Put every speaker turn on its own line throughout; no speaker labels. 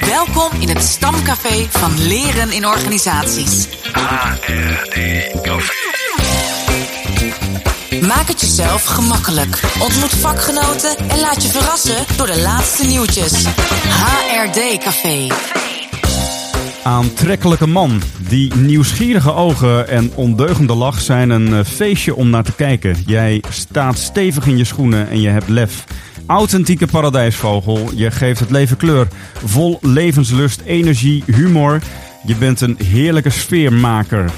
Welkom in het stamcafé van Leren in Organisaties.
HRD-café.
Maak het jezelf gemakkelijk. Ontmoet vakgenoten en laat je verrassen door de laatste nieuwtjes. HRD Café.
Aantrekkelijke man. Die nieuwsgierige ogen en ondeugende lach zijn een eh, feestje om naar te kijken. Jij staat stevig in je schoenen en je hebt lef. Authentieke paradijsvogel. Je geeft het leven kleur. Vol levenslust, energie, humor. Je bent een heerlijke sfeermaker.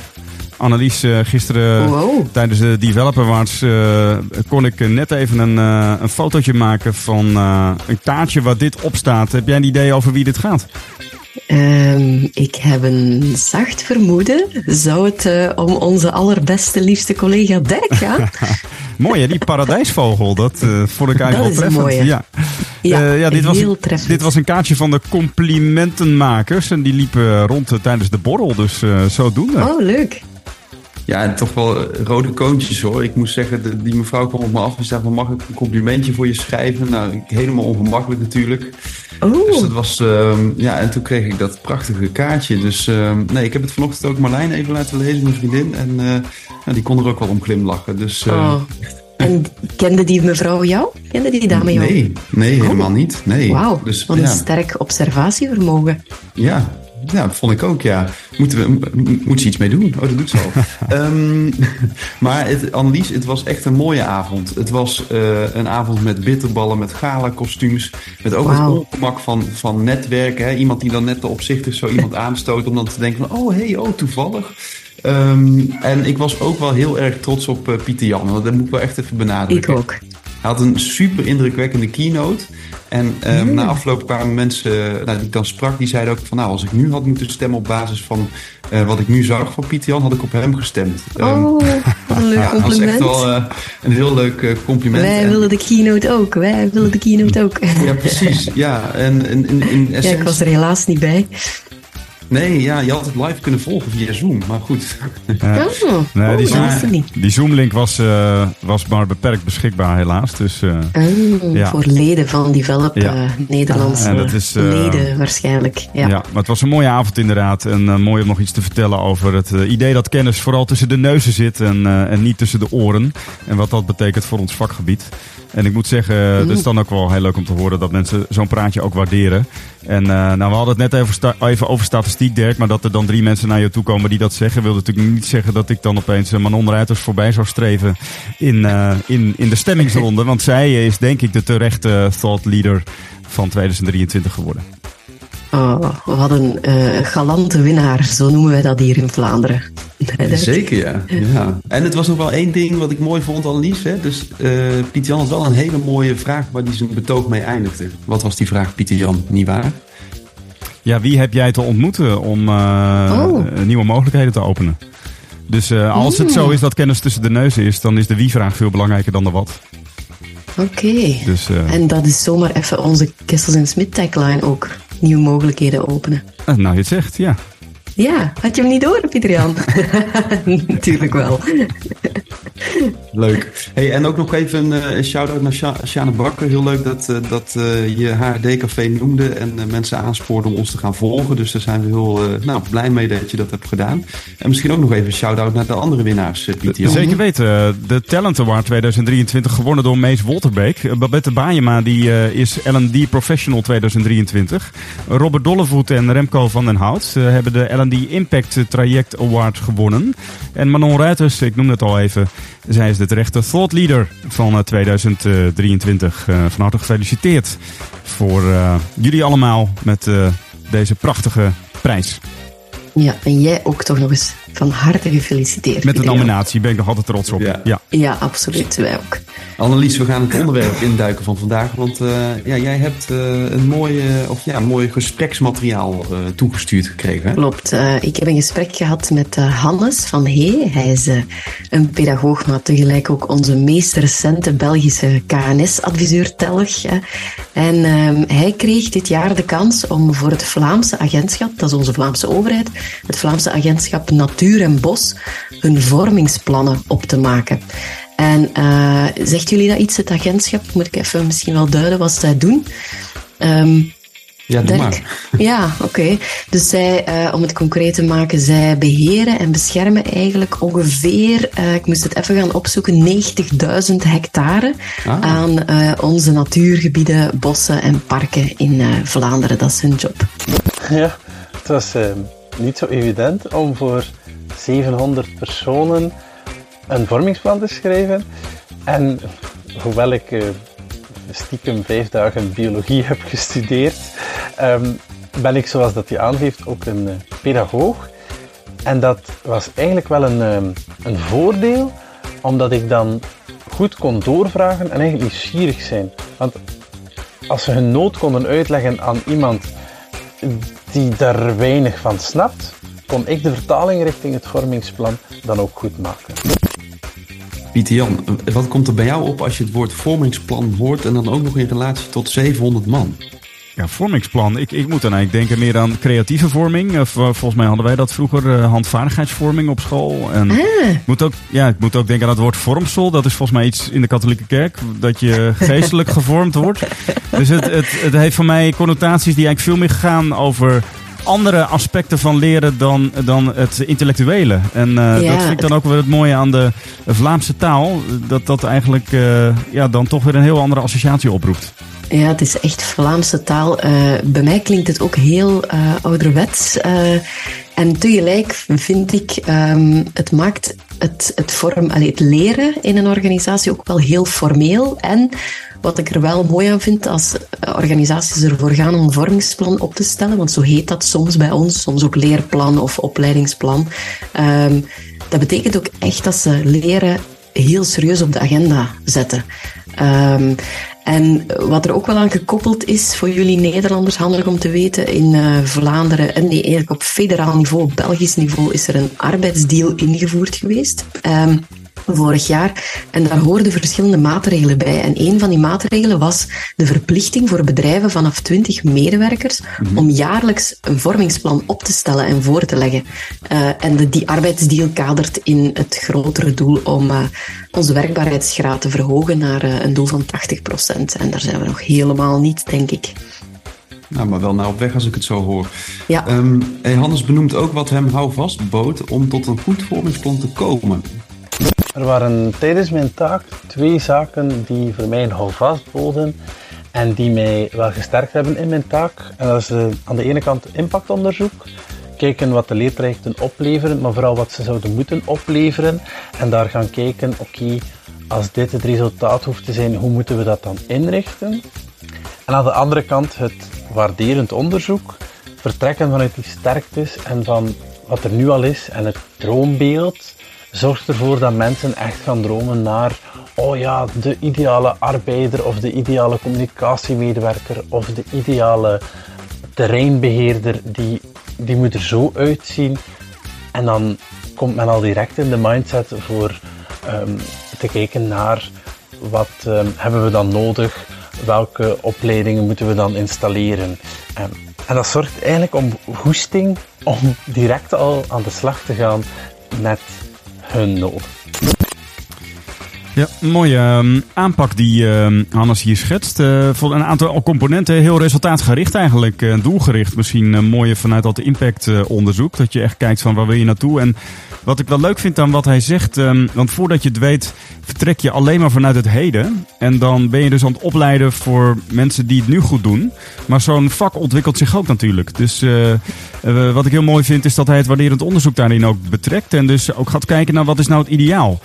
Annelies, eh, gisteren
Wow.
tijdens de Developer Awards eh, kon ik net even een, eh, een fotootje maken van een kaartje waar dit op staat. Heb jij een idee over wie dit gaat?
Ehm, ik heb een zacht vermoeden. Zou het eh, om onze allerbeste, liefste collega Dirk gaan?
Mooi hè, die paradijsvogel. Dat eh, vond ik eigenlijk
Dat
wel
is een
treffend.
mooie.
Ja.
Ja,
Eh, ja, dit, was,
treffend.
dit was een kaartje van de complimentenmakers. En die liepen rond tijdens de borrel. Dus eh zodoende.
Oh, leuk.
Ja, en toch wel rode koontjes hoor. Ik moest zeggen, de- die mevrouw kwam op me af en zei van mag ik een complimentje voor je schrijven? Nou, ik- helemaal ongemakkelijk natuurlijk.
Oh,
Dus dat was, ehm, ja, en toen kreeg ik dat prachtige kaartje. Dus ehm, nee, ik heb het vanochtend ook Marlijn even laten lezen, mijn vriendin. En eh, nou, die kon er ook wel om glimlachen. Dus eh,
oh. En kende die mevrouw jou? Kende die dame jou?
nee, nee, helemaal niet. Nee.
Wauw,
Dus
wat een
ja,
sterk observatievermogen.
ja, ja, dat vond ik ook, ja. Moeten we, moet ze iets mee doen? Oh, dat doet ze al. Ehm, maar het, Annelies, het was echt een mooie avond. Het was eh, een avond met bitterballen, met gala-kostuums. Met ook het ongemak van, van netwerken. Hè? Iemand die dan net de opzichtig zo iemand aanstoot... om dan te denken van, oh, hey, oh, toevallig. Ehm, en ik was ook wel heel erg trots op eh, Pieter Jan. Want dat moet ik wel echt even
Ik
benadrukken.
ook.
Hij had een super indrukwekkende keynote. En ehm,
Hmm.
na afloop kwamen mensen nou, die ik dan sprak, die zeiden ook van nou, als ik nu had moeten stemmen op basis van eh, wat ik nu zag van Pieter Jan, had ik op hem gestemd. Ehm,
Oh, wat een leuk
ja, dat was echt
compliment.
wel eh, een heel leuk eh, compliment.
Wij
En-
willen de keynote ook. Wij willen de keynote ook.
Ja, precies. Ja, en in, in, in
Ja, ik was er helaas niet bij.
Nee, ja, je had het live kunnen volgen via Zoom, maar goed.
Ja.
Oh,
Nee,
oh,
die,
dat
Zoom,
wist ik niet.
die Zoom-link was, eh, was maar beperkt beschikbaar helaas. Dus eh,
Oh,
Ja.
Voor leden van Develop
Ja.
eh, Nederlandse
Ja, dat is,
leden waarschijnlijk. Ja.
ja. maar het was een mooie avond inderdaad. En mooi om nog iets te vertellen over het idee dat kennis vooral tussen de neuzen zit en, eh, en niet tussen de oren. En wat dat betekent voor ons vakgebied. En ik moet zeggen, het is dan ook wel heel leuk om te horen dat mensen zo'n praatje ook waarderen. En eh, nou, we hadden het net even, sta- even over statistiek, Dirk. Maar dat er dan drie mensen naar je toe komen die dat zeggen, wil natuurlijk niet zeggen dat ik dan opeens eh, Manon Ruiters voorbij zou streven in, eh, in, in de stemmingsronde. Want zij is denk ik de terechte thought leader van 2023 geworden.
Oh, wat een eh, galante winnaar, zo noemen wij dat hier in Vlaanderen.
Zeker, ja. ja. En het was nog wel één ding wat ik mooi vond, Annelies. Hè? Dus eh Pieter Jan had wel een hele mooie vraag waar hij zijn betoog mee eindigde. Wat was die vraag, Pieter Jan? Niet waar?
Ja, wie heb jij te ontmoeten om eh,
Oh.
eh, nieuwe mogelijkheden te openen? Dus eh, als het zo is dat kennis tussen de neuzen is, dan is de wie-vraag veel belangrijker dan de wat.
Oké.
Dus
En dat is zomaar even onze Kessels en Smit tagline ook. Nieuwe mogelijkheden openen.
nou, je het zegt, ja.
Ja, had je hem niet door, Pieter Jan? Natuurlijk wel.
Leuk. Hey, en ook nog even een eh, shout-out naar Sja- Sjane Bakker. Heel leuk dat, eh, dat eh, je HRD-café noemde en mensen aanspoorde om ons te gaan volgen. Dus daar zijn we heel eh, nou, blij mee dat je dat hebt gedaan. En misschien ook nog even een shout-out naar de andere winnaars, Pieter Jan.
Zeker weten. De Talent Award 2023 gewonnen door Mees Wolterbeek. Babette Baayema die, eh, is L&D Professional 2023. Robert Dollevoet en Remco van den Hout hebben de L&D Impact Traject Award gewonnen. En Manon Ruiters, ik noem het al even, zij is de terechte thought leader van eh, 2023. Eh, van harte gefeliciteerd voor eh, jullie allemaal met eh, deze prachtige prijs.
Ja, en jij ook toch nog eens van harte gefeliciteerd.
Met de nominatie ben ik nog altijd trots op.
Ja.
ja.
Ja, absoluut. Wij ook.
Annelies, we gaan het onderwerp induiken van vandaag. Want eh, ja, jij hebt eh, een mooie, of ja, mooi gespreksmateriaal eh, toegestuurd gekregen.
Klopt. Eh, ik heb een gesprek gehad met eh, Hannes van Hee. Hij is eh, een pedagoog, maar tegelijk ook onze meest recente Belgische KNS-adviseur Telg. En ehm, hij kreeg dit jaar de kans om voor het Vlaamse agentschap, dat is onze Vlaamse overheid, het Vlaamse agentschap Natuur en Bos, hun vormingsplannen op te maken. En eh, zegt jullie dat iets, het agentschap? Moet ik even misschien wel duiden wat zij doen? Ehm,
Ja, doe maar.
Ja, oké. Dus zij, uh, om het concreet te maken, zij beheren en beschermen eigenlijk ongeveer, uh, ik moest het even gaan opzoeken, 90.000 hectare ah. aan uh, onze natuurgebieden, bossen en parken in Vlaanderen. Dat is hun job.
Ja, het was niet zo evident om voor 700 personen een vormingsplan te schrijven. En hoewel ik stiekem vijf dagen biologie heb gestudeerd, um, ben ik, zoals dat je aangeeft, ook een uh, pedagoog. En dat was eigenlijk wel een, um, een voordeel, omdat ik dan goed kon doorvragen en eigenlijk nieuwsgierig zijn. Want als ze hun nood konden uitleggen aan iemand die daar weinig van snapt, kon ik de vertaling richting het vormingsplan dan ook goed maken.
Pieter Jan, wat komt er bij jou op als je het woord vormingsplan hoort en dan ook nog in relatie tot 700 man?
Ja, vormingsplan. Ik, ik moet dan eigenlijk denken meer aan creatieve vorming. Of, eh, volgens mij hadden wij dat vroeger, uh, handvaardigheidsvorming op school. En ah. ik, moet ook, ja, ik moet ook denken aan het woord vormsel. Dat is volgens mij iets in de katholieke kerk. Dat je geestelijk gevormd wordt. Dus het, het, het heeft voor mij connotaties die eigenlijk veel meer gaan over andere aspecten van leren dan, dan het intellectuele. En uh, dat vind ik dan ook weer het mooie aan de Vlaamse taal. Dat dat eigenlijk uh, ja, dan toch weer een heel andere associatie oproept.
Ja, het is echt Vlaamse taal. Uh, bij mij klinkt het ook heel ouderwets. En tegelijk vind ik, um, het maakt het, het, vorm, allee, het leren in een organisatie ook wel heel formeel. En wat ik er wel mooi aan vind als organisaties ervoor gaan om een vormingsplan op te stellen, want zo heet dat soms bij ons, soms ook leerplan of opleidingsplan. Um, dat betekent ook echt dat ze leren heel serieus op de agenda zetten. Um, en wat er ook wel aan gekoppeld is voor jullie Nederlanders, handig om te weten, in uh, Vlaanderen, en nee, eigenlijk op federaal niveau, Belgisch niveau, is er een arbeidsdeal ingevoerd geweest. Um, vorig jaar. En daar hoorden verschillende maatregelen bij. En een van die maatregelen was de verplichting voor bedrijven vanaf 20 medewerkers mhm. om jaarlijks een vormingsplan op te stellen en voor te leggen. Uh, en de, die arbeidsdeal kadert in het grotere doel om uh, onze werkbaarheidsgraad te verhogen naar uh, een doel van 80%. En daar zijn we nog helemaal niet, denk ik.
Nou, maar wel nou op weg als ik het zo hoor. Ja. Um, Hannes benoemt ook wat hem houvast bood om tot een goed vormingsplan te komen.
Er waren tijdens mijn taak twee zaken die voor mij een houvast boden en die mij wel gesterkt hebben in mijn taak. En dat is uh, aan de ene kant impactonderzoek. Kijken wat de leertrajecten opleveren, maar vooral wat ze zouden moeten opleveren. En daar gaan kijken, oké, als dit het resultaat hoeft te zijn, hoe moeten we dat dan inrichten? En aan de andere kant het waarderend onderzoek. Vertrekken vanuit die sterktes en van wat er nu al is en het droombeeld zorgt ervoor dat mensen echt gaan dromen naar, oh ja, de ideale arbeider of de ideale communicatiemedewerker of de ideale terreinbeheerder, die, die moet er zo uitzien. En dan komt men al direct in de mindset voor um, te kijken naar wat um, hebben we dan nodig, welke opleidingen moeten we dan installeren. Um, en dat zorgt eigenlijk om goesting om direct al aan de slag te gaan met hun nood.
Ja, mooie uh, aanpak die uh, Hannes hier schetst. Uh, voor een aantal componenten heel resultaatgericht eigenlijk. Uh, doelgericht misschien mooie vanuit dat impact onderzoek. Dat je echt kijkt van waar wil je naartoe. En wat ik wel leuk vind aan wat hij zegt. Um, want voordat je het weet vertrek je alleen maar vanuit het heden. En dan ben je dus aan het opleiden voor mensen die het nu goed doen. Maar zo'n vak ontwikkelt zich ook natuurlijk. Dus wat ik heel mooi vind is dat hij het waarderend onderzoek daarin ook betrekt. En dus ook gaat kijken naar wat is nou het ideaal.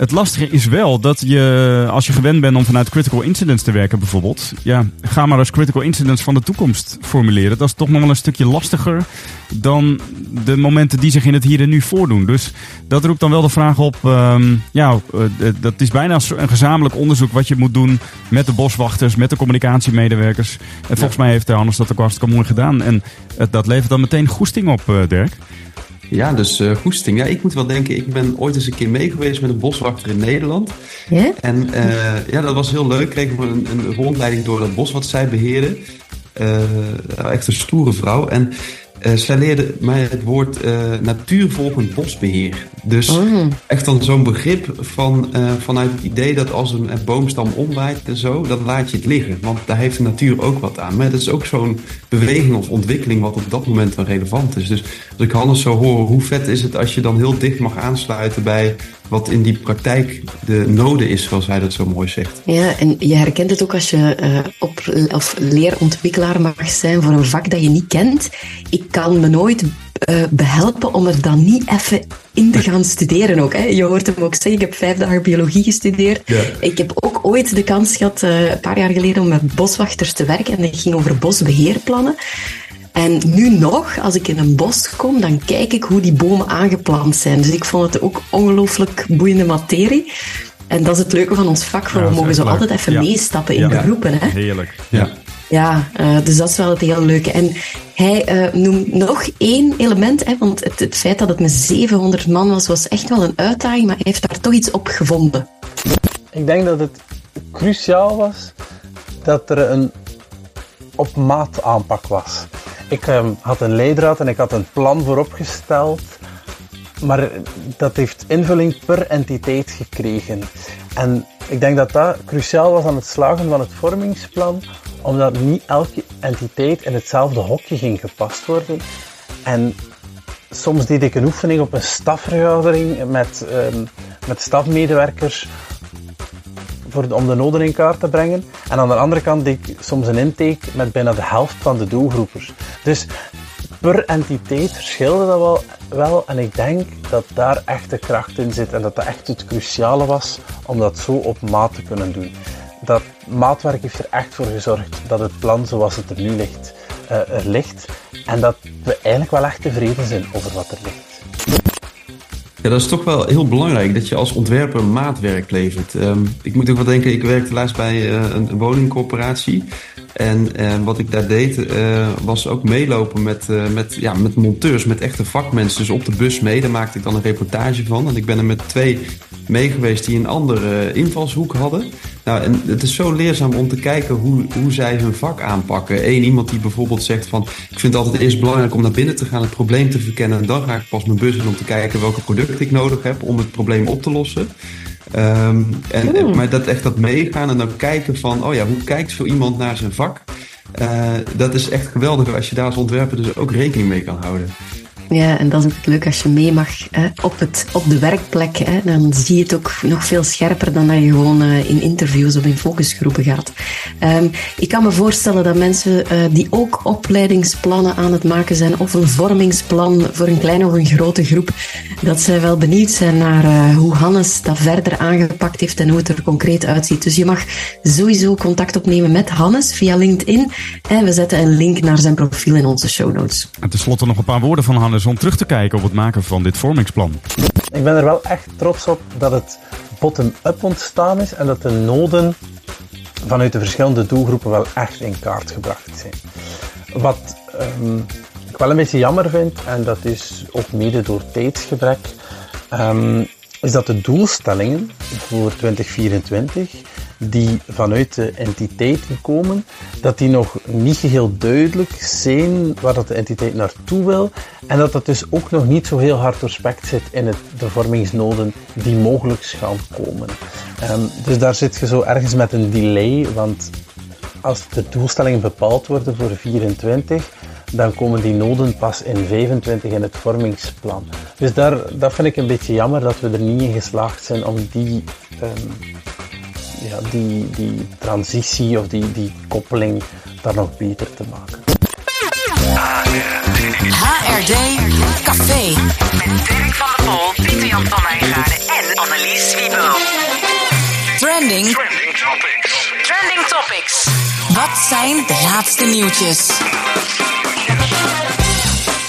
Het lastige is wel dat je, als je gewend bent om vanuit critical incidents te werken bijvoorbeeld, ja, ga maar als critical incidents van de toekomst formuleren. Dat is toch nog wel een stukje lastiger dan de momenten die zich in het hier en nu voordoen. Dus dat roept dan wel de vraag op, um, ja, uh, dat is bijna een gezamenlijk onderzoek wat je moet doen met de boswachters, met de communicatiemedewerkers. En volgens mij heeft Hannes dat ook hartstikke mooi gedaan. En uh, dat levert dan meteen goesting op, uh, Dirk.
Ja, dus uh, goesting. Ja, ik moet wel denken, ik ben ooit eens een keer mee geweest met een boswachter in Nederland. Ja? En uh, ja, dat was heel leuk. Kregen we een, een rondleiding door dat bos wat zij beheerden. Uh, echt een stoere vrouw. En Uh, zij leerde mij het woord uh, natuurvolgend bosbeheer. Dus
Oh.
echt dan zo'n begrip van, uh, vanuit het idee dat als een, een boomstam omwaait en zo, dan laat je het liggen. Want daar heeft de natuur ook wat aan. Maar dat is ook zo'n beweging of ontwikkeling wat op dat moment wel relevant is. Dus als ik Hannes zo hoor, hoe vet is het als je dan heel dicht mag aansluiten bij wat in die praktijk de node is, zoals hij dat zo mooi zegt.
Ja, en je herkent het ook als je uh, op, of leerontwikkelaar mag zijn voor een vak dat je niet kent. Ik kan me nooit uh, behelpen om er dan niet even in te gaan studeren ook. Hè. Je hoort hem ook zeggen, ik heb vijf dagen biologie gestudeerd.
Ja.
Ik heb ook ooit de kans gehad, uh, een paar jaar geleden, om met boswachters te werken. En dat ging over bosbeheerplannen. En nu nog, als ik in een bos kom, dan kijk ik hoe die bomen aangeplant zijn. Dus ik vond het ook ongelooflijk boeiende materie. En dat is het leuke van ons vak. Ja, we mogen zo leuk. altijd even ja. meestappen in
ja.
de groepen. Hè?
Heerlijk.
Ja.
Ja, uh, dus dat is wel het heel leuke. En hij uh, noemt nog één element, hè, want het, het, feit dat het met 700 man was, was echt wel een uitdaging, maar hij heeft daar toch iets op gevonden.
Ik denk dat het cruciaal was dat er een op maat aanpak was. Ik um, had een leidraad en ik had een plan vooropgesteld, maar dat heeft invulling per entiteit gekregen. En ik denk dat dat cruciaal was aan het slagen van het vormingsplan, omdat niet elke entiteit in hetzelfde hokje ging gepast worden. En soms deed ik een oefening op een stafvergadering met, um, met stafmedewerkers voor, om de noden in kaart te brengen. En aan de andere kant deed ik soms een intake met bijna de helft van de doelgroepers. Dus per entiteit verschilde dat wel, wel. En ik denk dat daar echt de kracht in zit. En dat dat echt het cruciale was om dat zo op maat te kunnen doen. Dat maatwerk heeft er echt voor gezorgd dat het plan zoals het er nu ligt, uh, er ligt. En dat we eigenlijk wel echt tevreden zijn over wat er ligt.
Ja, dat is toch wel heel belangrijk dat je als ontwerper maatwerk levert. Um, ik moet ook wel denken, ik werkte laatst bij uh, een woningcorporatie. En uh, wat ik daar deed, uh, was ook meelopen met, met, ja, met monteurs, met echte vakmensen. Dus op de bus mee, daar maakte ik dan een reportage van. En ik ben er met twee mee geweest die een andere invalshoek hadden. Nou, en het is zo leerzaam om te kijken hoe, hoe zij hun vak aanpakken. Eén iemand die bijvoorbeeld zegt van... ik vind het altijd eerst belangrijk om naar binnen te gaan, het probleem te verkennen... en dan ga ik pas mijn bus in om te kijken welke producten ik nodig heb om het probleem op te lossen. Um, en, en, maar dat echt dat meegaan en dan kijken van... oh ja, hoe kijkt zo iemand naar zijn vak? Uh, dat is echt geweldig als je daar als ontwerper dus ook rekening mee kan houden.
Ja, en dat is ook leuk als je mee mag hè, op, het, op de werkplek. Hè, dan zie je het ook nog veel scherper dan dat je gewoon uh, in interviews of in focusgroepen gaat. Um, ik kan me voorstellen dat mensen uh, die ook opleidingsplannen aan het maken zijn of een vormingsplan voor een kleine of een grote groep, dat zij wel benieuwd zijn naar uh, hoe Hannes dat verder aangepakt heeft en hoe het er concreet uitziet. Dus je mag sowieso contact opnemen met Hannes via LinkedIn en we zetten een link naar zijn profiel in onze show notes.
En tenslotte nog een paar woorden van Hannes om terug te kijken op het maken van dit vormingsplan.
Ik ben er wel echt trots op dat het bottom-up ontstaan is en dat de noden vanuit de verschillende doelgroepen wel echt in kaart gebracht zijn. Wat um, ik wel een beetje jammer vind, en dat is ook mede door tijdsgebrek, um, is dat de doelstellingen voor 2024 die vanuit de entiteiten komen, dat die nog niet geheel duidelijk zijn waar dat de entiteit naartoe wil en dat dat dus ook nog niet zo heel hard doorspekt zit in het, de vormingsnoden die mogelijk gaan komen. Um, dus daar zit je zo ergens met een delay, want als de doelstellingen bepaald worden voor 24, dan komen die noden pas in 25 in het vormingsplan. Dus daar, dat vind ik een beetje jammer dat we er niet in geslaagd zijn om die, um, ja, die, die transitie of die, die koppeling daar nog beter te maken.
HRD Café. Met Dirk van der Pol, Pieter Jan van Wijngaarden en Annelies Wiebo. Trending. Trending Topics. Trending Topics. Wat zijn de laatste nieuwtjes?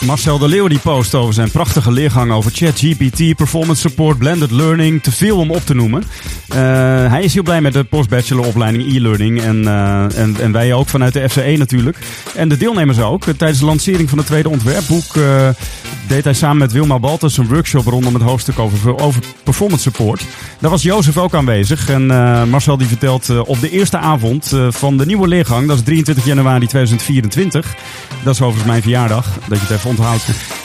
Marcel de Leeuw die post over zijn prachtige leergang over ChatGPT, performance support, blended learning. Te veel om op te noemen. Uh, hij is heel blij met de postbacheloropleiding e-learning. En, uh, en, en, wij ook vanuit de FCE natuurlijk. En de deelnemers ook. Tijdens de lancering van het tweede ontwerpboek uh, deed hij samen met Wilma Baltus een workshop rondom het hoofdstuk over, over performance support. Daar was Jozef ook aanwezig. En Marcel die vertelt op de eerste avond van de nieuwe leergang, dat is 23 januari 2024. Dat is overigens mijn verjaardag, dat je het even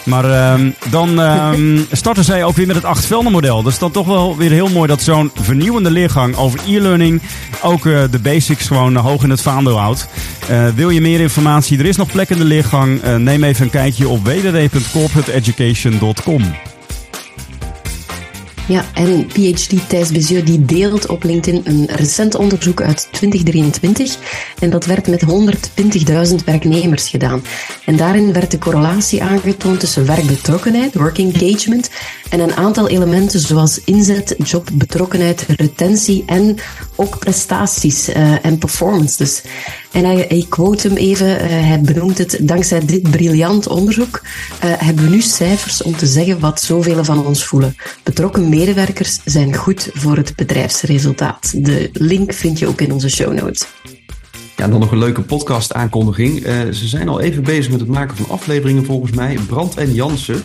Maar uh, dan uh, starten zij ook weer met het acht model. Dat is dan toch wel weer heel mooi dat zo'n vernieuwende leergang over e-learning ook uh, de basics gewoon hoog in het vaandel houdt. Uh, wil je meer informatie? Er is nog plek in de leergang. neem even een kijkje op www.corporateeducation.com.
Ja, en PhD Thijs Bezieux die deelt op LinkedIn een recent onderzoek uit 2023. En dat werd met 120.000 werknemers gedaan. En daarin werd de correlatie aangetoond tussen werkbetrokkenheid, work engagement, en een aantal elementen zoals inzet, jobbetrokkenheid, retentie en ook prestaties uh, en performance. Dus. En hij, quote hem even, uh, hij benoemt het, dankzij dit briljant onderzoek uh, hebben we nu cijfers om te zeggen wat zoveel van ons voelen. Betrokken medewerkers zijn goed voor het bedrijfsresultaat. De link vind je ook in onze show notes.
Ja, dan nog een leuke podcast aankondiging. Uh, ze zijn al even bezig met het maken van afleveringen volgens mij. Brand en Jansen.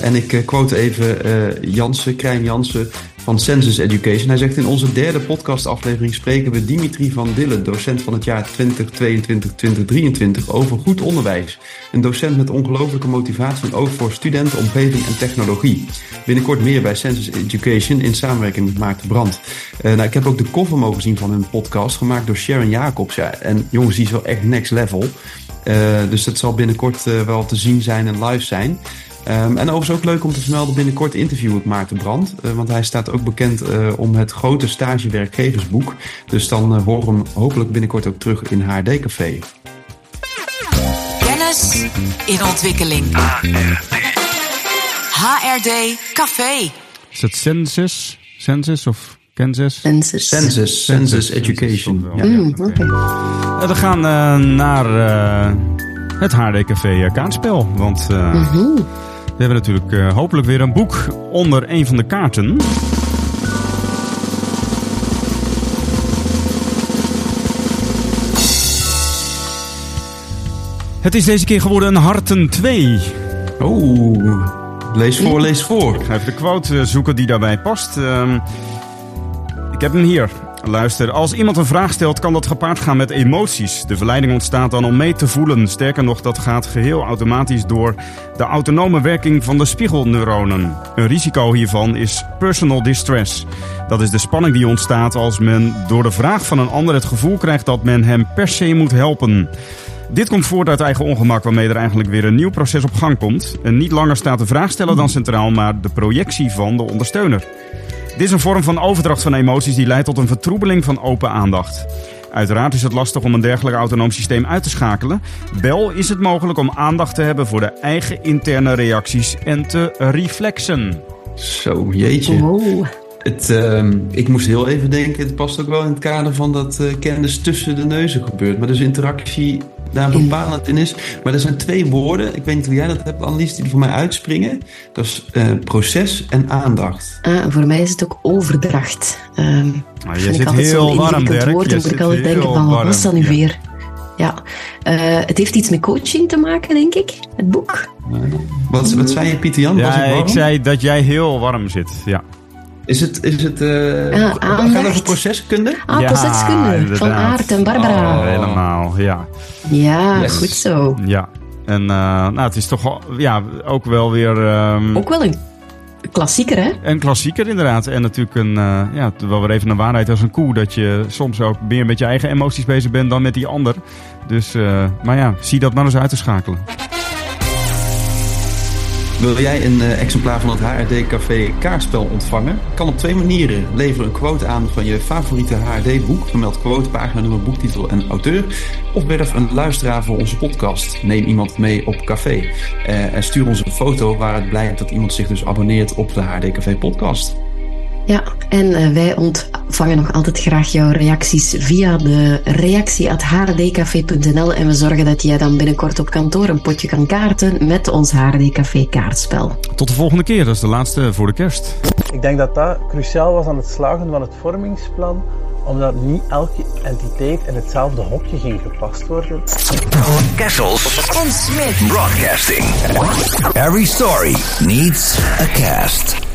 En ik quote even Jansen, Krijn Jansen van Census Education. Hij zegt in onze derde podcastaflevering spreken we Dimitri van Dillen, docent van het jaar 2022-2023, over goed onderwijs. Een docent met ongelooflijke motivatie en ook voor studenten, omgeving en technologie. Binnenkort meer bij Census Education in samenwerking met Maarten Brand. Uh, nou, ik heb ook de cover mogen zien van hun podcast, gemaakt door Sharon Jacobs. Ja, en jongens, die is wel echt next level. Uh, dus dat zal binnenkort uh, wel te zien zijn en live zijn. Um, en overigens ook leuk om te vermelden binnenkort interview met Maarten Brand. Uh, want hij staat ook bekend uh, om het grote stagewerkgeversboek. Dus dan uh, horen we hem hopelijk binnenkort ook terug in HRD Café.
Kennis in ontwikkeling. HRD Café.
Is het Census? Census of Kansas?
Census.
Census, Census Education.
Ja, mm, ja, okay. We gaan naar het HRD Café kaartspel. Want... Mm -hmm. We hebben natuurlijk uh, hopelijk weer een boek onder een van de kaarten. Het is deze keer geworden een Harten 2.
Oh, lees voor, lees voor.
Ik ga even de quote zoeken die daarbij past. Uh, ik heb hem hier. Luister, als iemand een vraag stelt, kan dat gepaard gaan met emoties. De verleiding ontstaat dan om mee te voelen. Sterker nog, dat gaat geheel automatisch door de autonome werking van de spiegelneuronen. Een risico hiervan is personal distress. Dat is de spanning die ontstaat als men door de vraag van een ander het gevoel krijgt dat men hem per se moet helpen. Dit komt voort uit eigen ongemak, waarmee er eigenlijk weer een nieuw proces op gang komt. En niet langer staat de vraagsteller dan centraal, maar de projectie van de ondersteuner. Dit is een vorm van overdracht van emoties die leidt tot een vertroebeling van open aandacht. Uiteraard is het lastig om een dergelijk autonoom systeem uit te schakelen. Wel is het mogelijk om aandacht te hebben voor de eigen interne reacties en te reflexen.
Zo, jeetje.
Oh.
Het, uh, ik moest heel even denken, het past ook wel in het kader van dat uh, kennis tussen de neuzen gebeurt. Maar dus interactie daar bepalend in is. Maar er zijn twee woorden, ik weet niet hoe jij dat hebt, Annelies, die voor mij uitspringen. Dat is uh, proces en aandacht.
Ah, voor mij is het ook overdracht. Um,
ah, je zit heel warm, Dirk.
Woord,
je
moet ik altijd denken van, wat was dat nu ja. weer? Ja, uh, het heeft iets met coaching te maken, denk ik, het boek.
Wat, wat zei je, Pieter Jan?
Ja,
ik,
ik zei dat jij heel warm zit, ja.
Is het, is het uh,
ja,
gaat over proceskunde?
Ah, ja, proceskunde inderdaad. van Aart en Barbara.
Oh, helemaal, ja.
Ja, yes. goed zo.
Ja, en uh, nou, het is toch ja, ook wel weer... Um,
ook wel een klassieker, hè?
Een klassieker, inderdaad. En natuurlijk een, uh, ja, wel weer even een waarheid als een koe. Dat je soms ook meer met je eigen emoties bezig bent dan met die ander. Dus, maar ja, zie dat maar eens uit te schakelen.
Wil jij een uh, exemplaar van het HRD Café kaartspel ontvangen? Kan op twee manieren. Lever een quote aan van je favoriete HRD boek. Vermeld quote, pagina, nummer, boektitel en auteur. Of werf een luisteraar voor onze podcast. Neem iemand mee op café. Uh, en stuur ons een foto waar het blijkt dat iemand zich dus abonneert op de HRD Café podcast.
Ja, en uh, wij ont ontvangen nog altijd graag jouw reacties via de reactie.hrdcafé.nl en we zorgen dat jij dan binnenkort op kantoor een potje kan kaarten met ons HRD kaartspel.
Tot de volgende keer, dat is de laatste voor de kerst.
Ik denk dat dat cruciaal was aan het slagen van het vormingsplan omdat niet elke entiteit in hetzelfde hokje ging gepast worden.
Kessels on Smith Broadcasting. Every story needs a cast.